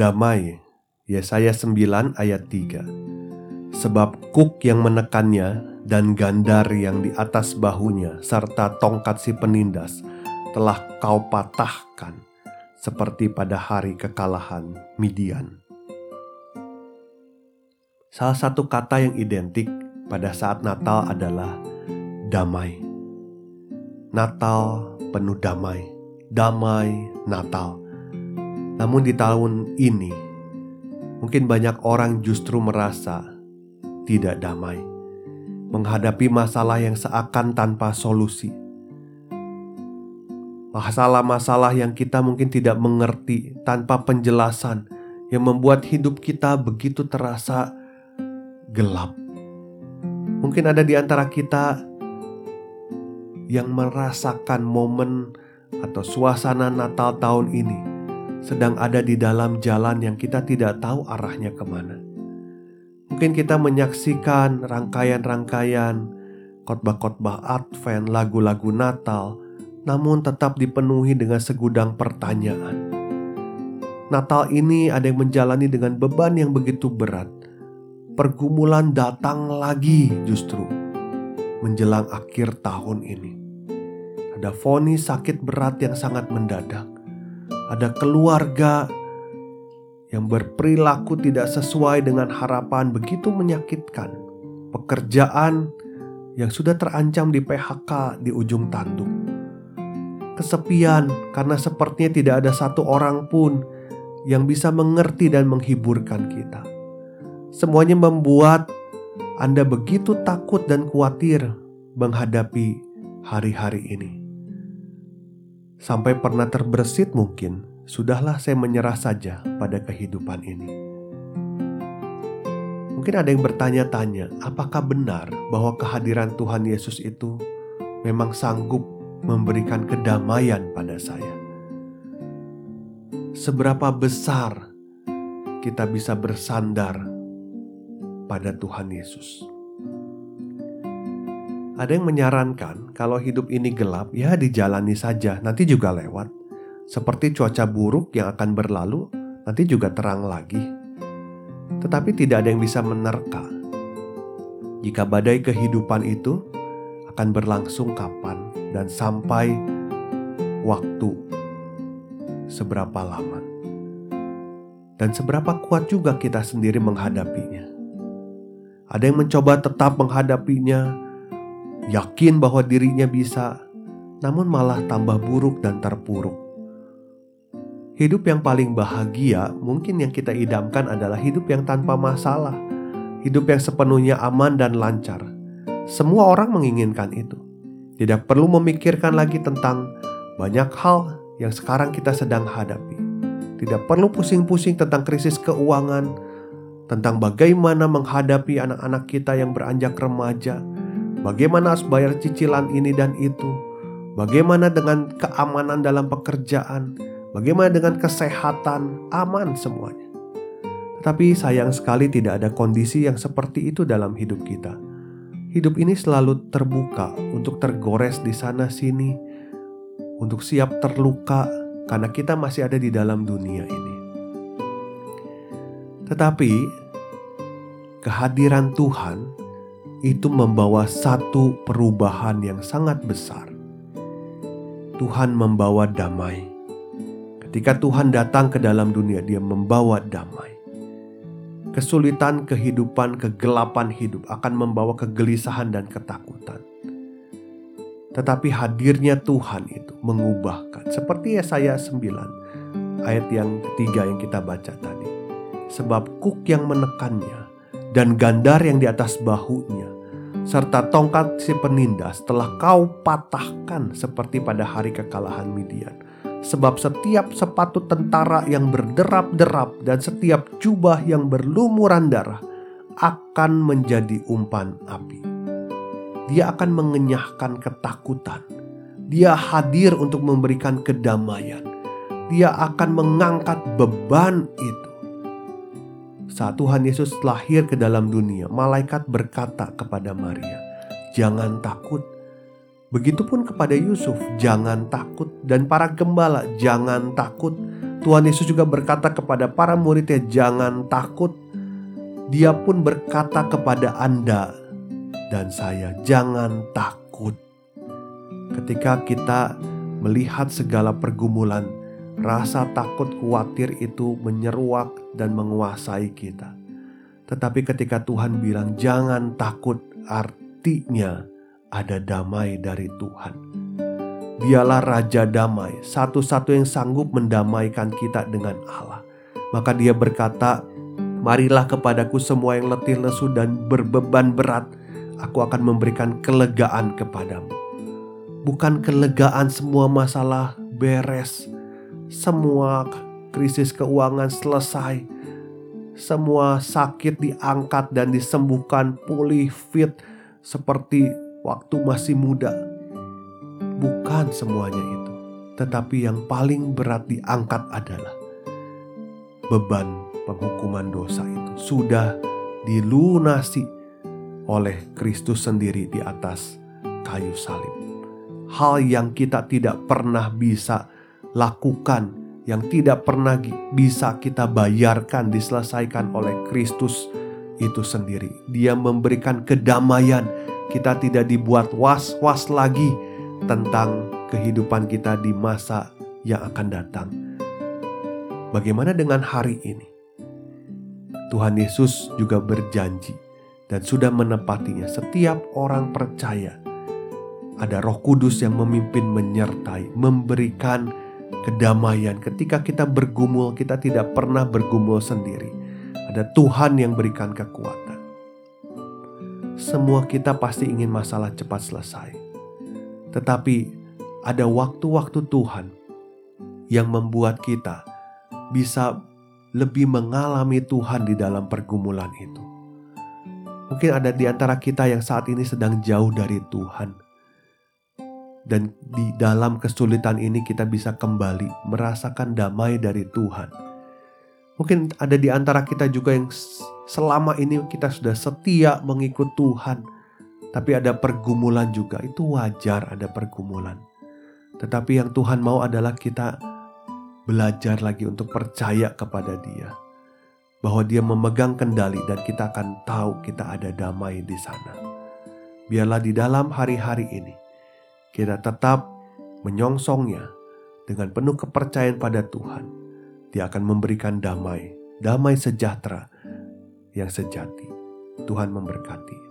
Damai, Yesaya 9 ayat 3 Sebab kuk yang menekannya dan gandar yang di atas bahunya serta tongkat si penindas telah kau patahkan seperti pada hari kekalahan Midian. Salah satu kata yang identik pada saat Natal adalah damai. Natal penuh damai, damai Natal namun di tahun ini, mungkin banyak orang justru merasa tidak damai, menghadapi masalah yang seakan tanpa solusi. Masalah-masalah yang kita mungkin tidak mengerti tanpa penjelasan yang membuat hidup kita begitu terasa gelap. Mungkin ada di antara kita yang merasakan momen atau suasana Natal tahun ini sedang ada di dalam jalan yang kita tidak tahu arahnya ke mana. Mungkin kita menyaksikan rangkaian-rangkaian khotbah-khotbah Advent, lagu-lagu Natal, namun tetap dipenuhi dengan segudang pertanyaan. Natal ini ada yang menjalani dengan beban yang begitu berat. Pergumulan datang lagi justru menjelang akhir tahun ini. Ada foni sakit berat yang sangat mendadak ada keluarga yang berperilaku tidak sesuai dengan harapan begitu menyakitkan. Pekerjaan yang sudah terancam di PHK di ujung tanduk. Kesepian karena sepertinya tidak ada satu orang pun yang bisa mengerti dan menghiburkan kita. Semuanya membuat Anda begitu takut dan khawatir menghadapi hari-hari ini sampai pernah terbersit mungkin, sudahlah saya menyerah saja pada kehidupan ini. Mungkin ada yang bertanya-tanya, apakah benar bahwa kehadiran Tuhan Yesus itu memang sanggup memberikan kedamaian pada saya? Seberapa besar kita bisa bersandar pada Tuhan Yesus? Ada yang menyarankan kalau hidup ini gelap, ya dijalani saja, nanti juga lewat. Seperti cuaca buruk yang akan berlalu, nanti juga terang lagi. Tetapi tidak ada yang bisa menerka jika badai kehidupan itu akan berlangsung kapan dan sampai waktu seberapa lama. Dan seberapa kuat juga kita sendiri menghadapinya. Ada yang mencoba tetap menghadapinya, yakin bahwa dirinya bisa, namun malah tambah buruk dan terpuruk. Hidup yang paling bahagia mungkin yang kita idamkan adalah hidup yang tanpa masalah, hidup yang sepenuhnya aman dan lancar. Semua orang menginginkan itu. Tidak perlu memikirkan lagi tentang banyak hal yang sekarang kita sedang hadapi. Tidak perlu pusing-pusing tentang krisis keuangan, tentang bagaimana menghadapi anak-anak kita yang beranjak remaja, Bagaimana harus bayar cicilan ini dan itu? Bagaimana dengan keamanan dalam pekerjaan? Bagaimana dengan kesehatan? Aman semuanya. Tapi sayang sekali tidak ada kondisi yang seperti itu dalam hidup kita. Hidup ini selalu terbuka untuk tergores di sana sini, untuk siap terluka karena kita masih ada di dalam dunia ini. Tetapi kehadiran Tuhan itu membawa satu perubahan yang sangat besar. Tuhan membawa damai. Ketika Tuhan datang ke dalam dunia, Dia membawa damai. Kesulitan kehidupan, kegelapan hidup akan membawa kegelisahan dan ketakutan. Tetapi hadirnya Tuhan itu mengubahkan. Seperti Yesaya 9 ayat yang ketiga yang kita baca tadi. Sebab kuk yang menekannya dan gandar yang di atas bahunya serta tongkat si penindas telah kau patahkan seperti pada hari kekalahan Midian. Sebab setiap sepatu tentara yang berderap-derap dan setiap jubah yang berlumuran darah akan menjadi umpan api. Dia akan mengenyahkan ketakutan. Dia hadir untuk memberikan kedamaian. Dia akan mengangkat beban itu saat Tuhan Yesus lahir ke dalam dunia, malaikat berkata kepada Maria, "Jangan takut." Begitupun kepada Yusuf, "Jangan takut." Dan para gembala, "Jangan takut." Tuhan Yesus juga berkata kepada para muridnya, "Jangan takut." Dia pun berkata kepada Anda dan saya, "Jangan takut." Ketika kita melihat segala pergumulan, Rasa takut khawatir itu menyeruak dan menguasai kita. Tetapi ketika Tuhan bilang jangan takut, artinya ada damai dari Tuhan. Dialah Raja Damai, satu-satu yang sanggup mendamaikan kita dengan Allah. Maka dia berkata, Marilah kepadaku semua yang letih lesu dan berbeban berat, aku akan memberikan kelegaan kepadamu. Bukan kelegaan semua masalah beres, semua krisis keuangan selesai, semua sakit diangkat dan disembuhkan, pulih fit seperti waktu masih muda. Bukan semuanya itu, tetapi yang paling berat diangkat adalah beban penghukuman dosa itu sudah dilunasi oleh Kristus sendiri di atas kayu salib. Hal yang kita tidak pernah bisa lakukan yang tidak pernah bisa kita bayarkan diselesaikan oleh Kristus itu sendiri. Dia memberikan kedamaian. Kita tidak dibuat was-was lagi tentang kehidupan kita di masa yang akan datang. Bagaimana dengan hari ini? Tuhan Yesus juga berjanji dan sudah menepatinya. Setiap orang percaya ada Roh Kudus yang memimpin, menyertai, memberikan kedamaian. Ketika kita bergumul, kita tidak pernah bergumul sendiri. Ada Tuhan yang berikan kekuatan. Semua kita pasti ingin masalah cepat selesai. Tetapi ada waktu-waktu Tuhan yang membuat kita bisa lebih mengalami Tuhan di dalam pergumulan itu. Mungkin ada di antara kita yang saat ini sedang jauh dari Tuhan dan di dalam kesulitan ini kita bisa kembali merasakan damai dari Tuhan. Mungkin ada di antara kita juga yang selama ini kita sudah setia mengikut Tuhan, tapi ada pergumulan juga. Itu wajar ada pergumulan. Tetapi yang Tuhan mau adalah kita belajar lagi untuk percaya kepada Dia. Bahwa Dia memegang kendali dan kita akan tahu kita ada damai di sana. Biarlah di dalam hari-hari ini kita tetap menyongsongnya dengan penuh kepercayaan pada Tuhan. Dia akan memberikan damai, damai sejahtera yang sejati. Tuhan memberkati.